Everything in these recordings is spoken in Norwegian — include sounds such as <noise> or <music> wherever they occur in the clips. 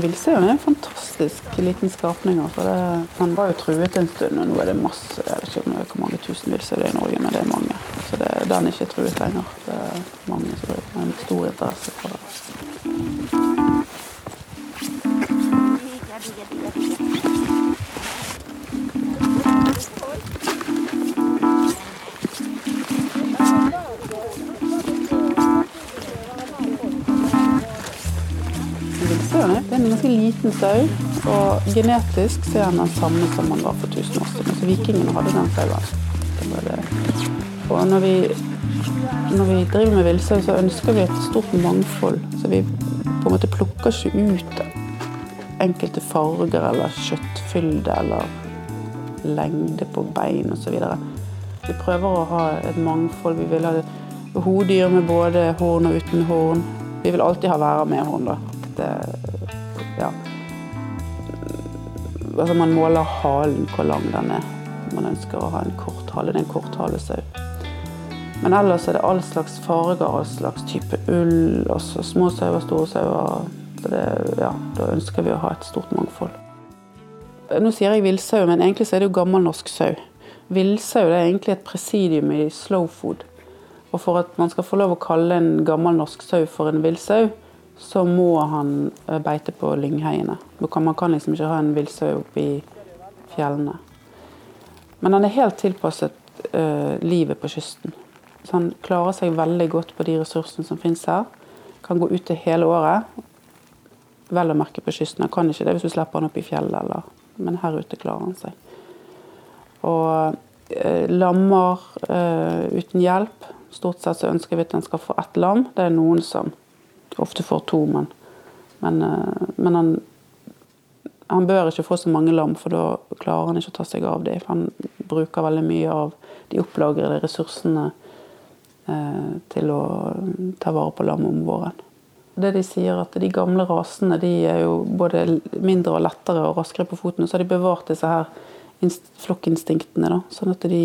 Villsauen er en fantastisk liten skapning. Altså det, han var jo truet en stund, og nå er det masse. Jeg vet ikke hvor mange tusen villsauer det er i Norge, men det er mange. Så det, den er ikke truet lenger. Det er mange som har en stor interesse for det. Liten sau, og genetisk så er han den samme som han var for 1000 år siden. Så vikingene hadde den sauen. Og når vi, når vi driver med villsau, så ønsker vi et stort mangfold. Så vi på en måte plukker ikke ut enkelte farger eller kjøttfylde eller lengde på bein osv. Vi prøver å ha et mangfold. Vi vil ha hodyr med både horn og uten horn. Vi vil alltid ha værer med horn, da. Det, ja. Altså man måler halen, hvor lang den er. Man ønsker å ha en kort hale. Det er en korthalesau. Men ellers er det all slags farger, all slags type ull. Også små sauer, store sauer. Ja, da ønsker vi å ha et stort mangfold. Nå sier jeg villsau, men egentlig er det jo gammel norsk sau. Villsau er egentlig et presidium i slow food. Og for at man skal få lov å kalle en gammel norsk sau for en villsau, så må han eh, beite på lyngheiene. Man kan liksom ikke ha en villsau oppe i fjellene. Men han er helt tilpasset uh, livet på kysten. Så han klarer seg veldig godt på de ressursene som finnes her. Kan gå ute hele året. Vel å merke på kysten. Han kan ikke det hvis du slipper han opp i fjellet, eller. men her ute klarer han seg. Og uh, lammer uh, uten hjelp. Stort sett så ønsker vi at han skal få ett lam. Det er noen som ofte får to, men, men, men han, han bør ikke få så mange lam, for da klarer han ikke å ta seg av dem. Han bruker veldig mye av de opplagrede ressursene eh, til å ta vare på lam om våren. Det De sier at de gamle rasene de er jo både mindre og lettere og raskere på foten. Så har de bevart disse her flokkinstinktene. Da, sånn at de,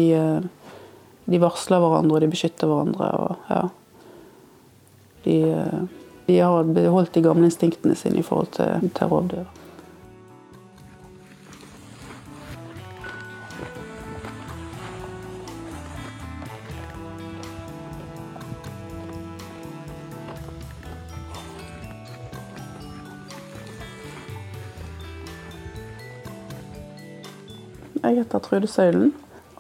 de, varsler hverandre og de beskytter hverandre. Og, ja. de, de, har beholdt de gamle instinktene sine i forhold til, til rovdyr. Jeg heter Trude Søylen,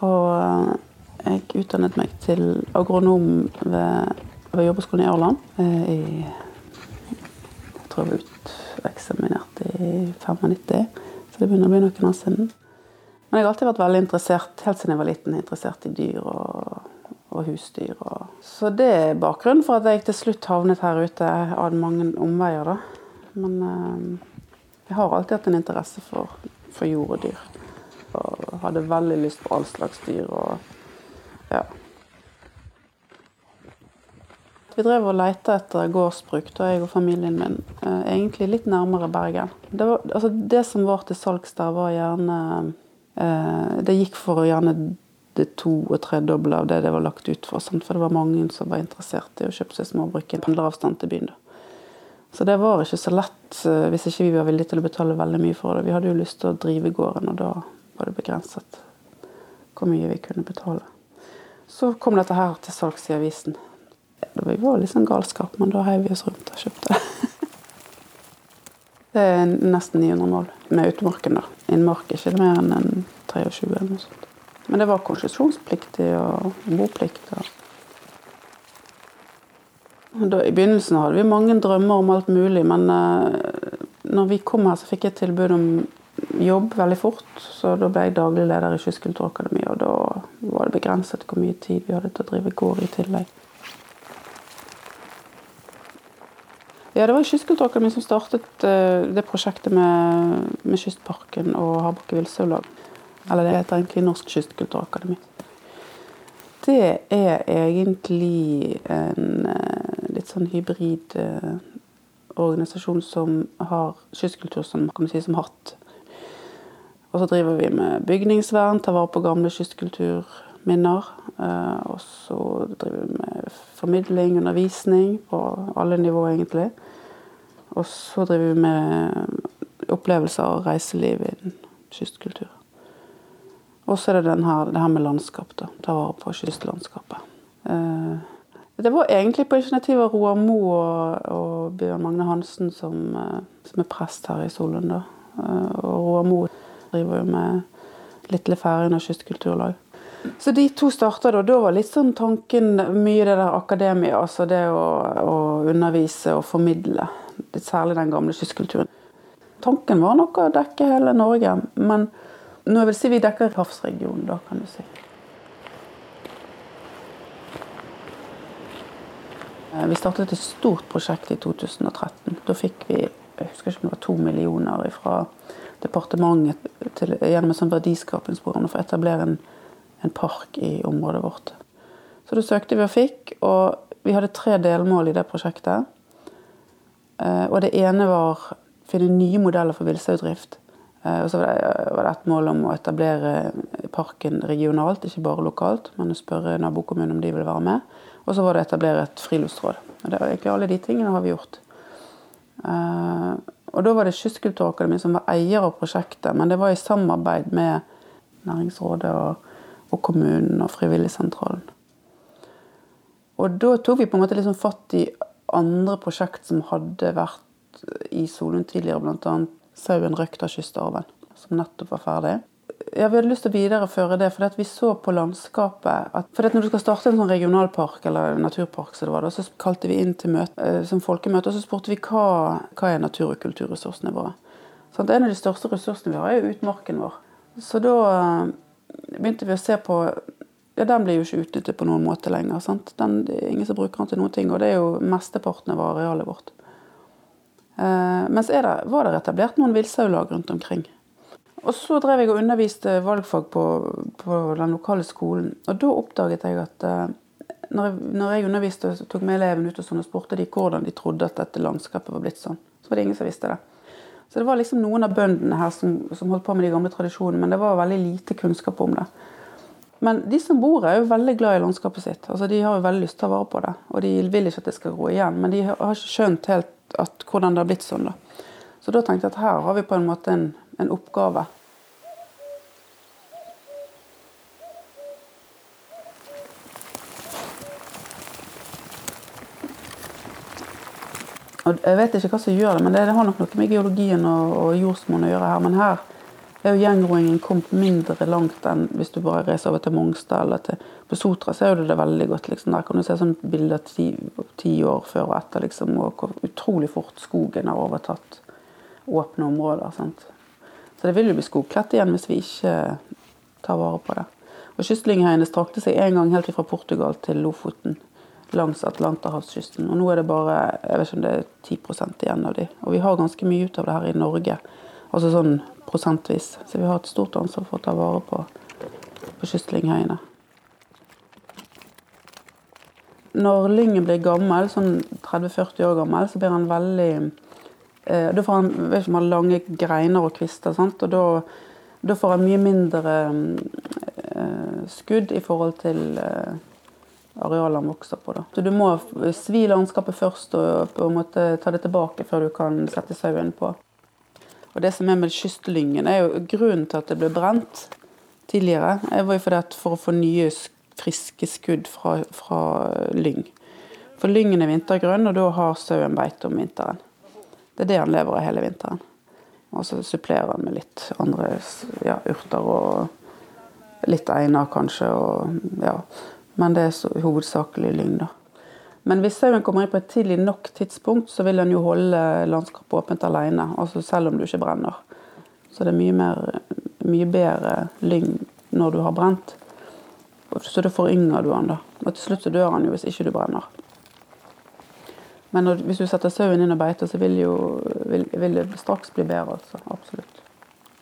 og jeg utdannet meg til agronom ved, ved jordbruksskolen i Ørland. I, jeg tror jeg var uteksaminert i 95, så det begynner å bli noen år siden. Men jeg har alltid vært veldig interessert, helt siden jeg var liten, interessert i dyr og, og husdyr. Og. Så det er bakgrunnen for at jeg til slutt havnet her ute. Hadde mange omveier, da. Men jeg har alltid hatt en interesse for, for jord og dyr og hadde veldig lyst på all slags dyr. Og, ja. Vi drev og lette etter gårdsbruk, da jeg og familien min. Eh, egentlig litt nærmere Bergen. Det, var, altså det som var til salgs der, var gjerne eh, Det gikk for gjerne det to- og tredoble av det det var lagt ut for. Sant? For det var mange som var interessert i å kjøpe seg småbruk i pendleravstand til byen. da. Så det var ikke så lett hvis ikke vi var villige til å betale veldig mye for det. Vi hadde jo lyst til å drive gården, og da var det begrenset hvor mye vi kunne betale. Så kom dette her til salgs i avisen. Vi var litt sånn galskap, men da heiv vi oss rundt og kjøpte det. <laughs> Det er nesten 900 mål med utmarken. da. Innmark ikke mer enn en 23 eller noe sånt. Men det var konsesjonspliktig og boplikt. Og da, I begynnelsen hadde vi mange drømmer om alt mulig, men eh, når vi kom her, så fikk jeg tilbud om jobb veldig fort. Så da ble jeg daglig leder i Kystkulturakademiet, og da var det begrenset hvor mye tid vi hadde til å drive gård i tillegg. Ja, det var Kystkulturakademiet som startet uh, det prosjektet med, med Kystparken og Hardbakke villsaulag. Eller det heter egentlig Norsk Kystkulturakademi. Det er egentlig en uh, litt sånn hybrid uh, organisasjon som har kystkultur som, si, som hatt og så driver vi med bygningsvern, tar vare på gamle kystkulturminner. Eh, og så driver vi med formidling, undervisning på alle nivåer, egentlig. Og så driver vi med opplevelser og reiseliv innen kystkultur. Og så er det den her, det her med landskap. da, Ta vare på kystlandskapet. Eh, det var egentlig på initiativ av Roar Moe og, og, Bjørn Magne Hansen, som, eh, som, er prest her i Solund. Eh, og Roar Moe driver jo med Litle og kystkulturlag. Så de to starta da. Da var litt sånn tanken mye det der akademia, altså det å, å undervise og formidle. Særlig den gamle kystkulturen. Tanken var nok å dekke hele Norge, men nå jeg vil si vi dekker havsregionen, da, kan du si. Eh, vi startet et stort prosjekt i 2013. Da fikk vi jeg husker ikke om det var to millioner fra departementet til, gjennom et verdiskapingsprogram for å etablere en, en, park i området vårt. Så da søkte vi og fikk, og vi hadde tre delmål i det prosjektet. Eh, og det ene var å finne nye modeller for villsaudrift. Eh, og så var det et mål om å etablere parken regionalt, ikke bare lokalt. Men å spørre nabokommunen om de ville være med. Og så var det å etablere et friluftsråd. Og det var egentlig Alle de tingene har vi gjort. Eh, og da var det Kystkulturakademiet som var eier av prosjektet, men det var i samarbeid med Næringsrådet og, og kommunen og Frivilligsentralen. Og da tok vi på en måte liksom fatt i andre prosjekt som hadde vært i Solund tidligere, bl.a sauen røkt av kystarven, som nettopp var ferdig. Ja, Vi hadde lyst til å videreføre det, for vi så på landskapet at for Når du skal starte en sånn regionalpark eller naturpark, så, var, så kalte vi inn til møte, eh, som folkemøte og så spurte vi hva, hva er natur- og kulturressursene våre. Sånn, en av de største ressursene vi har, er jo utmarken vår. Så da begynte vi å se på ja, Den blir jo ikke utnyttet på noen måte lenger. Sant? Den, det er ingen som bruker den til noen ting, og det er jo mesteparten av arealet vårt. Eh, mens det, var det etablert noen villsaulag rundt omkring. Og så drev jeg og underviste valgfag på, på, den lokale skolen. Og da oppdaget jeg at eh, når jeg, når jeg underviste og tok med elevene ut og sånn og spurte de hvordan de trodde at dette landskapet var blitt sånn, så var det ingen som visste det. Så det var liksom noen av bøndene her som, som holdt på med de gamle tradisjonene, men det var veldig lite kunnskap om det. Men de som bor her, er jo veldig glad i landskapet sitt. Altså, de har jo veldig lyst til å vare på det. Og de vil ikke at det skal gro igjen. Men de har ikke skjønt helt at, hvordan det har blitt sånn. da. Så da tenkte jeg at her har vi på en måte en, en oppgave. Og jeg vet ikke hva som gjør det, men det, det har nok noe med geologien og, og jordsmonnet å gjøre her. Men her er jo gjengroingen kommet mindre langt enn hvis du bare reiser over til Mongstad eller til På Sotra ser du det veldig godt. liksom Der kan du se sånn bilder ti, ti, år før og etter, liksom, og hvor utrolig fort skogen har overtatt åpne områder. sant? Så det vil jo bli skogkledt igjen hvis vi ikke tar vare på det. Og Kystlingheiene strakte seg en gang helt fra Portugal til Lofoten langs Atlanterhavskysten. Og nå er det bare jeg vet ikke om det er 10% igjen av de. Og vi har ganske mye ut av det her i Norge. Altså sånn prosentvis. Så vi har et stort ansvar for å ta vare på, på kystlinghøyene. Når lyngen blir gammel, sånn 30-40 år gammel, så blir han veldig eh, Da får han, vet ikke, han lange greiner og kvister, sant? og da, da får han mye mindre eh, skudd i forhold til eh, arealet han vokser på. Da. Så du må svi landskapet først og på en måte ta det tilbake før du kan sette sauen på. Og det som er med kystlyngen, er jo grunnen til at det ble brent tidligere, er jo fordi at for å få nye, friske skudd fra, fra lyng. For lyngen er vintergrønn, og da har sauen beite om vinteren. Det er det han lever av hele vinteren. Og så supplerer han med litt andre ja, urter og litt einer kanskje. Og, ja. Men det er hovedsakelig lyng, da. Men hvis sauen kommer inn på et tidlig nok tidspunkt, så vil den jo holde landskapet åpent alene, altså selv om du ikke brenner. Så det er mye, mer, mye bedre lyng når du har brent. Så da forynger du den, da. Og til slutt så dør han jo hvis ikke du brenner. Men når, hvis du setter sauen inn og beiter, så vil, jo, vil, vil, det straks bli bedre. altså, Absolutt.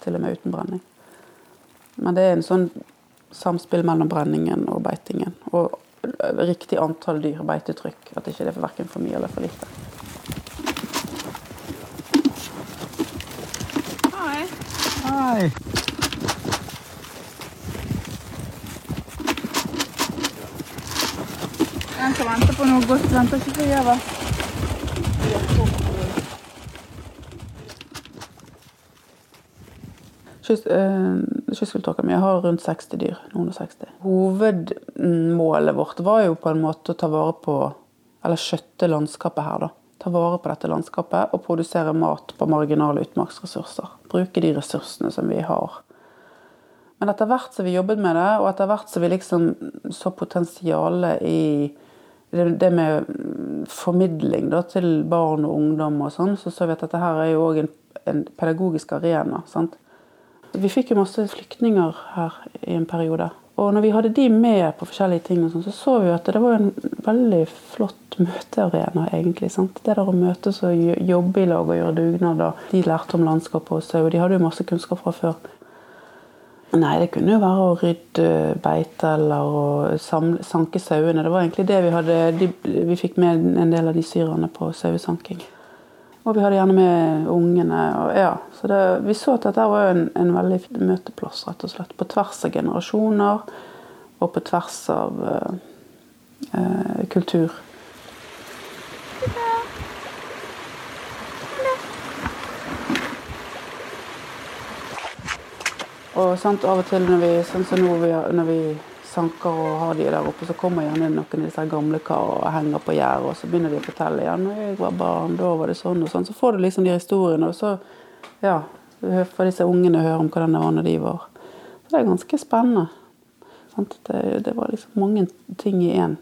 Til og med uten brenning. Men det er en sånn samspill mellom brenningen og beitingen. Og riktig antall dyr, beitetrykk. At ikke det er verken for mye eller for lite. Hei. Hei. Den som venter på noe godt, venter ikke forgjeves. Kyst, eh, Kystfugletråkene mine har rundt 60 dyr. Noen og 60. Hovedmålet vårt var jo på en måte å ta vare på Eller skjøtte landskapet her, da. Ta vare på dette landskapet og produsere mat på marginale utmarksressurser. Bruke de ressursene som vi har. Men etter hvert som vi jobbet med det, og etter hvert som vi liksom så potensialet i det med formidling da, til barn og ungdom og sånn, så så vi at dette her er jo òg en, en pedagogisk arena. sant? Vi fikk jo masse flyktninger her i en periode. Og når vi hadde de med på forskjellige ting, og sånn, så så vi at det var en veldig flott møtearena. egentlig, sant? Det der å møtes og jobbe i lag og gjøre dugnader. De lærte om landskapet og sau, de hadde jo masse kunnskap fra før. Nei, det kunne jo være å rydde beite eller å sanke sauene. Det var egentlig det vi hadde de, Vi fikk med en del av de syrerne på sauesanking. Og vi hadde gjerne med ungene. Og, ja. Så det, vi så at dette var en, en veldig møteplass, rett og slett. På tvers av generasjoner og på tvers av uh, uh, kultur. Og sant, av og til når vi, sånn som nå når vi sanker og har de der oppe, så kommer gjerne noen av disse gamle karene og henger på gjerdet, og så begynner de å fortelle ja, når jeg var barn, da var det sånn og sånn. Så får du liksom de historiene, og så ja, får disse ungene høre om hvordan det var når de var. Så det er ganske spennende. Det, var liksom mange ting i én.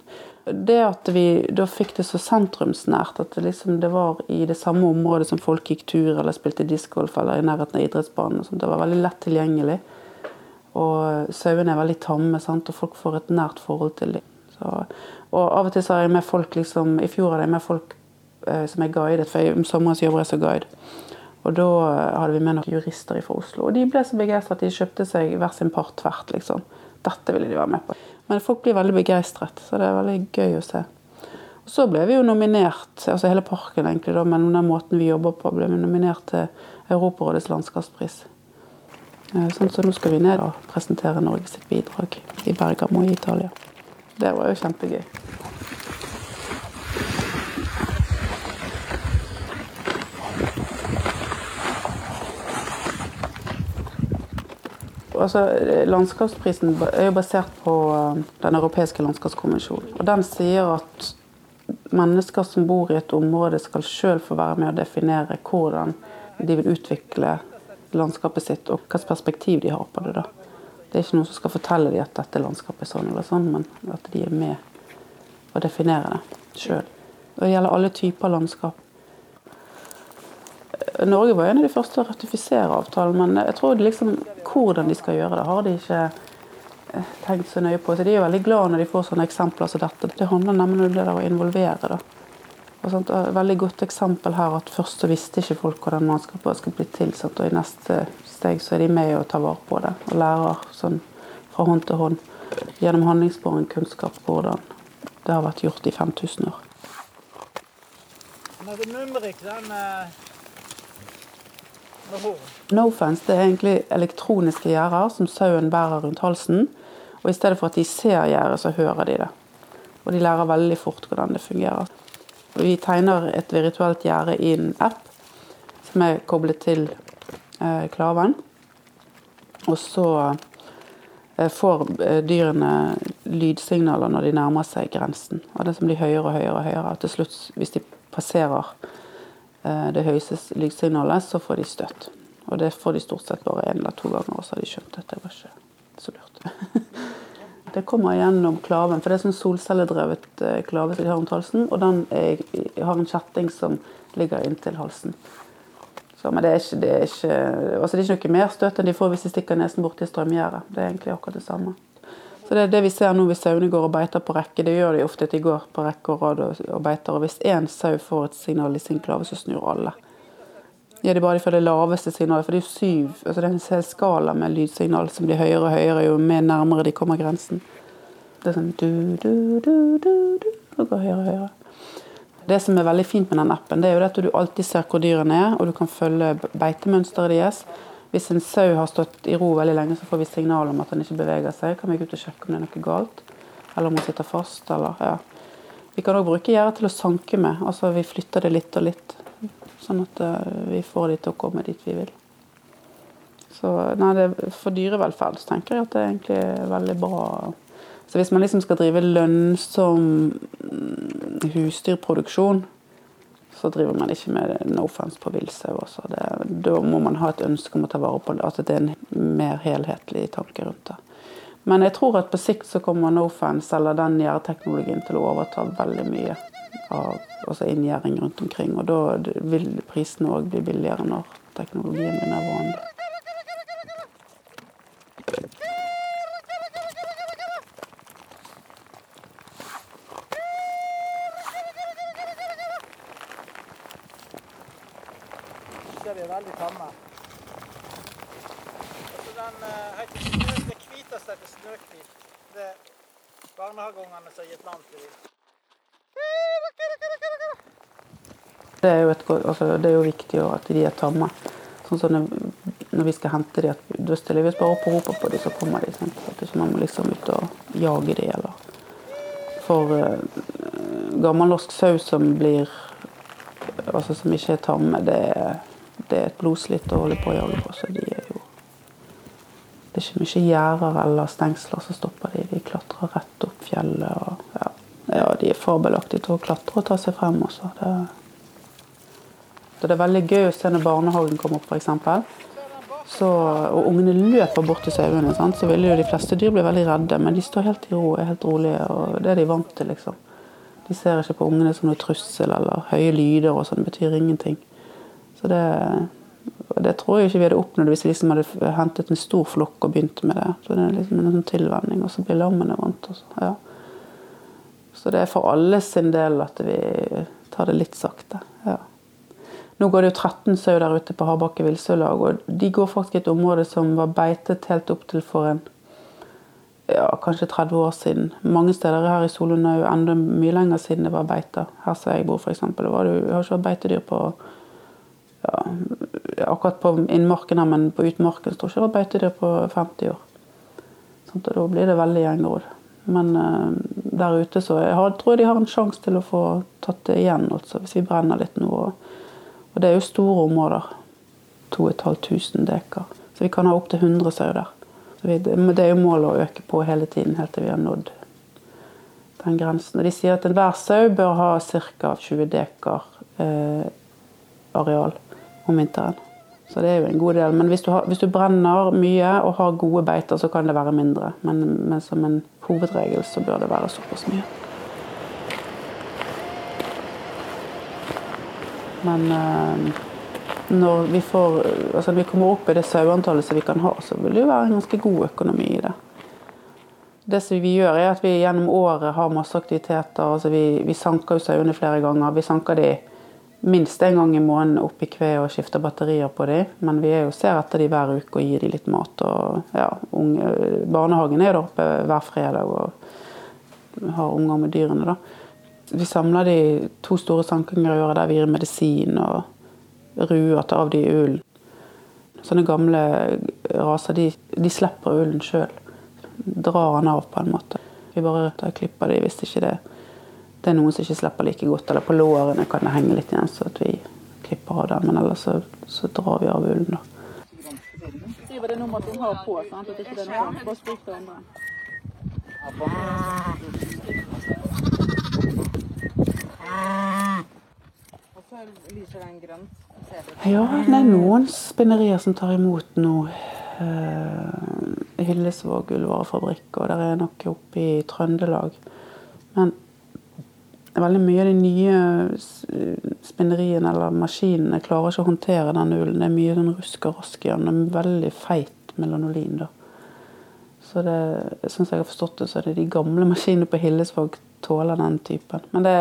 Det at vi da fikk det så sentrumsnært, at det liksom det var i det samme området som folk gikk tur eller spilte discgolf eller i nærheten av idrettsbanen, det var veldig lett tilgjengelig. Og sauene er veldig tamme, sant? og folk får et nært forhold til dem. Så, og av og til så har jeg med folk liksom, I fjor hadde jeg med folk eh, som er guidet, for jeg, om sommeren jobber jeg som guide. Og da eh, hadde vi med noen jurister fra Oslo. Og de ble så begeistret at de kjøpte seg hver sin part tvert. liksom. Dette ville de være med på. Men folk blir veldig begeistret, så det er veldig gøy å se. Og så ble vi jo nominert, altså hele parken egentlig, da, men den måten vi jobber på, ble vi nominert til Europarådets landskapspris. Eh, sånn, så nå skal vi ned og presentere Norge sitt bidrag i Bergamo i Italia. Det var jo kjempegøy. Altså, landskapsprisen er jo basert på eh, Den europeiske landskapskonvensjonen. Og Den sier at mennesker som bor i et område, skal sjøl få være med å definere hvordan de vil utvikle landskapet sitt, og hvilket perspektiv de har på det. da. Det er ikke noen som skal fortelle dem at dette landskapet er sånn eller sånn, men at de er med og definerer det sjøl. Det gjelder alle typer landskap. Norge var en av de første til å ratifisere avtalen, men jeg tror liksom, hvordan de skal gjøre det, har de ikke eh, tenkt så nøye på. Så De er veldig glad når de får sånne eksempler som dette. Det handler nemlig om det der å involvere. da. Et veldig godt eksempel her at først så visste ikke folk hvordan mannskapet skulle bli til. Sant, og i neste steg så er de med og tar vare på det og lærer sånn fra hånd til hånd gjennom handlingsbåren kunnskap hvordan det har vært gjort i 5000 år. No-fence det er egentlig elektroniske gjerder som sauen bærer rundt halsen. Og i stedet for at de ser gjerdet, så hører de det. Og de lærer veldig fort hvordan det fungerer. Vi tegner et virtuelt gjerde i en app som er koblet til eh, klaven. Og så eh, får eh, dyrene lydsignaler når de nærmer seg grensen. Og det som blir høyere og høyere og høyere. Og til slutt, hvis de passerer eh, det høyeste lydsignalet, så får de støtt. Og det får de stort sett bare én eller to ganger, og så har de skjønt at det var ikke så lurt. <laughs> Det kommer gjennom klaven, for det er sånn solcelledrevet eh, klave som de har rundt halsen. Og den er, har en kjetting som ligger inntil halsen. Så, men det er, ikke, det, er ikke, altså det er ikke noe mer støt enn de får hvis de stikker nesen borti strømgjerdet. Det er egentlig akkurat det samme. Så det er det vi ser nå hvis sauene går og beiter på rekke. Det gjør de ofte at de går på rekke og rad og, beiter. Og hvis én sau får et signal i sin klave, så snur alle. Ja, det er bare for det laveste signalet. For det er jo syv altså det er en hel skala med lydsignal som blir høyere og høyere jo mer nærmere de kommer grensen. Det er sånn du, du, du, du, du, og går høyere og høyere. Det som er veldig fint med den appen, det er jo at du alltid ser hvor dyrene er, og du kan følge beitemønsteret deres. Hvis en sau har stått i ro veldig lenge, så får vi signal om at den ikke beveger seg. Kan vi gå ut og sjekke om det er noe galt, eller om hun sitter fast. eller ja. Vi kan òg bruke gjerdet til å sanke med. altså Vi flytter det litt og litt. Sånn at eh, vi får de til å komme dit vi vil. Så nei, det, for dyrevelferd så tenker jeg at det er egentlig veldig bra. Så hvis man liksom skal drive lønnsom mm, husdyrproduksjon, så driver man ikke med no offense på villsau. Da må man ha et ønske om å ta vare på det, at det er en mer helhetlig tanke rundt det. Men jeg tror at på sikt så kommer Nofence eller den gjærteknologien til å overta veldig mye av altså inngjerding rundt omkring. Og da vil prisene òg bli billigere når teknologien blir mer vanlig. Så er de veldig tamme. Altså den eh, heter snø, det hviteste heter snøhvit. Det er barnehageungene som har gitt navn til dem. Det er jo, et, godt- altså, det er jo viktig at de er tamme. Sånn som når, vi skal hente dem, da stiller vi oss bare opp og roper på dem, så kommer de. Sant? At ikke man må liksom ut og jage dem, eller For uh, gammelnorsk sau som blir Altså som ikke er tamme, det er, det er et blodslitt å holde på å jage på. Så de er jo Det er ikke mye gjerder eller stengsler som stopper dem. De klatrer rett opp fjellet. Og, ja. ja, de er fabelaktige til å klatre og ta seg frem også. Det, så det er veldig gøy å se når barnehagen kommer opp, f.eks. Så, og ungene løper bort til sauene, så ville jo de fleste dyr bli veldig redde. Men de står helt i ro, er helt rolige, og det er de vant til, liksom. De ser ikke på ungene som noe trussel eller høye lyder og sånn. Det betyr ingenting. Så det, det tror jeg ikke vi hadde oppnådd hvis vi liksom hadde hentet en stor flokk og begynt med det. Så det er liksom en sånn tilvenning, og så blir lammene vant. Og ja. så det er for alle sin del at vi tar det litt sakte. ja. Nå går det jo 13 sau der ute på Hardbakke villsaulag, og de går faktisk i et område som var beitet helt opp til for en ja, kanskje 30 år siden. Mange steder her i Solund er jo enda mye lenger siden det var beiter. Her som jeg bor, f.eks. Det var det har ikke vært beitedyr på ja, akkurat på innmarken her, men på utmarken står ikke det var beitedyr på 50 år. Sånn, og da blir det veldig gjengrodd. Men uh, der ute så jeg har, tror jeg de har en sjanse til å få tatt det igjen, altså, hvis vi brenner litt nå. Og, og det er jo store områder. 2500 dekar. Så vi kan ha opptil 100 sauer der. Men det er jo målet å øke på hele tiden, helt til vi har nådd den grensen. Og de sier at enhver sau bør ha ca. 20 dekar eh, areal om vinteren. Så det er jo en god del. Men hvis du, har, hvis du brenner mye og har gode beiter, så kan det være mindre. Men, men som en hovedregel så bør det være såpass mye. Men eh, når vi, får, altså vi kommer opp i det saueantallet som vi kan ha, så vil det jo være en ganske god økonomi i det. Det som vi gjør, er at vi gjennom året har masse aktiviteter. altså Vi, vi sanker jo sauene flere ganger. Vi sanker de minst en gang i måneden opp i kve og skifter batterier på de. Men vi jo ser etter de hver uke og gir de litt mat. og ja, unge, Barnehagen er der oppe hver fredag og har unger med dyrene. da. Vi samler de to store sankinger i året der vi gir medisin og ruer tar av de ullen. Sånne gamle raser de, de slipper ullen sjøl. Drar den av på en måte. Vi bare tar klipper de hvis ikke det, det er noen som ikke slipper like godt. Eller på lårene kan det henge litt igjen, så at vi klipper av den. Men ellers så, så drar vi av ullen, da. Skriver det nummeret som har på, sant? at ikke det er noe Bare sprik det andre. Den. Ja, det er noen spinnerier som tar imot nå. Uh, Hillesvåg ullvarefabrikk, og der er noe oppe i Trøndelag. Men veldig mye av de nye spinneriene eller maskinene klarer ikke å håndtere den ullen. Det er mye sånn rusk og rask i den. Den veldig feit melanolin. da. Så det, sånn som jeg har forstått det, så er det de gamle maskinene på Hillesvåg tåler den typen. Men det,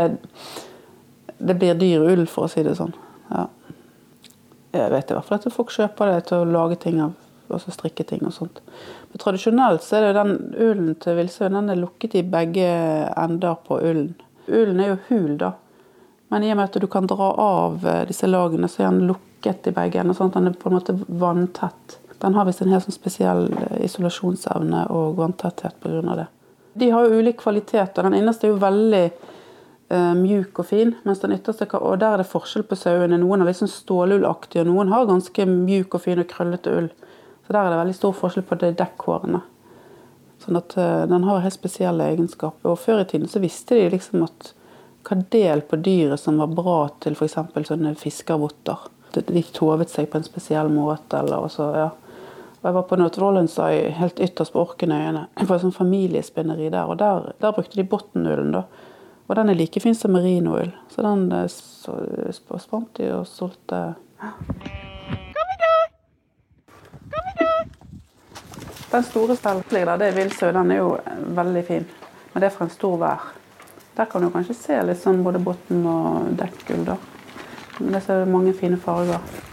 det blir dyr ull, for å si det sånn. Ja. Jeg vet i hvert fall at folk kjøper det til å lage ting av, altså strikke ting og sånt. Men tradisjonelt så er det jo den ullen til villsauen den er lukket i begge ender på ullen. Ullen er jo hul, da. Men i og med at du kan dra av eh, disse lagene, så er den lukket i begge ender. sånn at den er på en måte vanntett. Den har visst en helt sånn spesiell eh, isolasjonsevne og vanntetthet pga. det. De har jo ulik kvalitet, og den innerste er jo veldig eh, mjuk og fin, mens den ytterste og der er det forskjell på sauene. Noen er liksom stålullaktige, og noen har ganske mjuk og fin og krøllete ull. Så der er det veldig stor forskjell på de dekkhårene. Sånn at eh, Den har helt spesielle egenskaper. Og Før i tiden så visste de liksom at hva del på dyret som var bra til f.eks. sånne fiskervotter. De tovet seg på en spesiell måte. eller også, ja. Jeg var på North helt ytterst på Orkenøyene, på et sånt familiespinneri der. Og der, der brukte de bottenullen, da. Og den er like fin som merinoull. Så den eh, spant de og solgte. Den store steltlige der, det er villsau. Den er jo veldig fin. Men det er fra en stor vær. Der kan du kanskje se litt sånn både bunn og dekkgull, da. Men det er mange fine farger.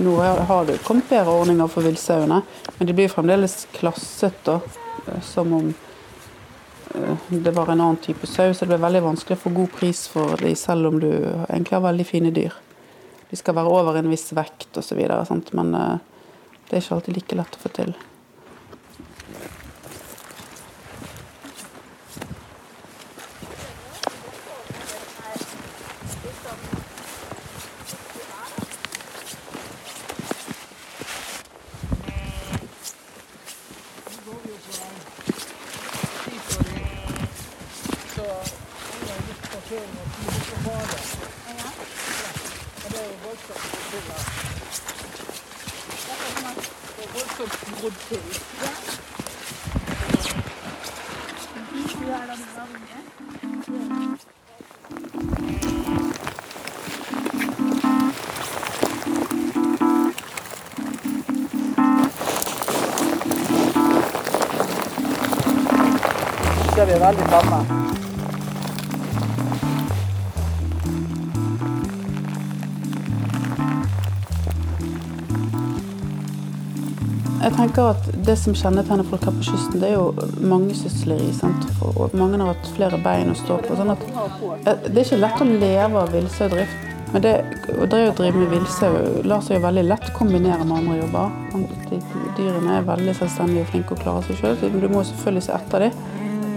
Nå har det kommet bedre ordninger for villsauene, men de blir fremdeles klasset da, eh, som om eh, det var en annen type sau. Så det blir veldig vanskelig å få god pris for dem, selv om du egentlig har veldig fine dyr. De skal være over en viss vekt osv., men eh, det er ikke alltid like lett å få til. Så er vi veldig tamme. Jeg tenker at Det som kjennetegner folk her på kysten, det er jo mangesysleri. Og mange har hatt flere bein å stå på. Sånn at, eh, det er ikke lett å leve av villsaudrift. Men det, å drive med villsau lar seg jo veldig lett kombinere med andre jobber. De, dyrene er veldig selvstendige og flinke og klarer seg sjøl. Du må selvfølgelig se etter dem,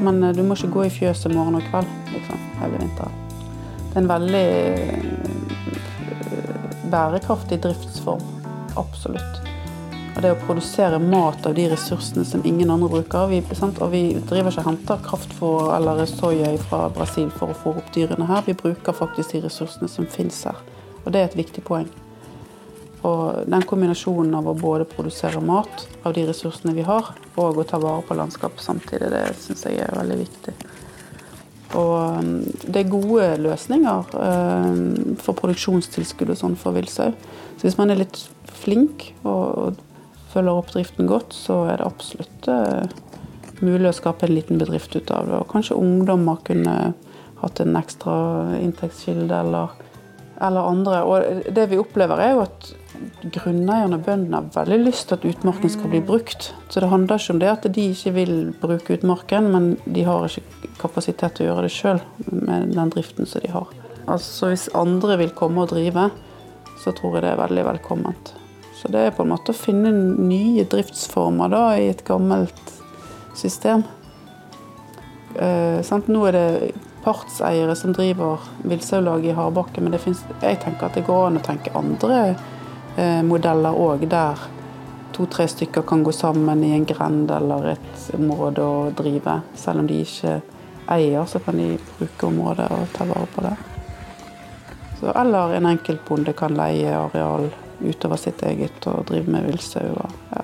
men eh, du må ikke gå i fjøset morgen og kveld liksom, hele vinteren. Det er en veldig eh, bærekraftig driftsform. Absolutt. Det å produsere mat av de ressursene som ingen andre bruker. Vi, og vi driver ikke henter kraftfôr eller soya fra Brasil for å få opp dyrene her. Vi bruker faktisk de ressursene som finnes her. Og det er et viktig poeng. Og den kombinasjonen av å både produsere mat av de ressursene vi har, og å ta vare på landskapet samtidig, det syns jeg er veldig viktig. Og um, det er gode løsninger um, for produksjonstilskudd og sånn for villsau. Så hvis man er litt flink og følger opp driften godt, så er det absolutt uh, mulig å skape en liten bedrift ut av det. Og kanskje ungdommer kunne hatt en ekstra inntektskilde eller, eller andre. Og det vi opplever er jo at grunneierne og bøndene har veldig lyst til at utmarken skal bli brukt. Så det handler ikke om det at de ikke vil bruke utmarken, men de har ikke kapasitet til å gjøre det sjøl med den driften som de har. Altså Hvis andre vil komme og drive, så tror jeg det er veldig velkomment. Så det er på en måte å finne nye driftsformer da, i et gammelt system. Eh, Nå er det partseiere som driver villsaulaget i hardbakke, men finnes, jeg tenker at det går an å tenke andre eh, modeller òg, der to-tre stykker kan gå sammen i en grend eller et område og drive. Selv om de ikke eier, så kan de bruke området og ta vare på det. Så, eller en enkeltbonde kan leie areal utover sitt eget og drive med villsau. Ja.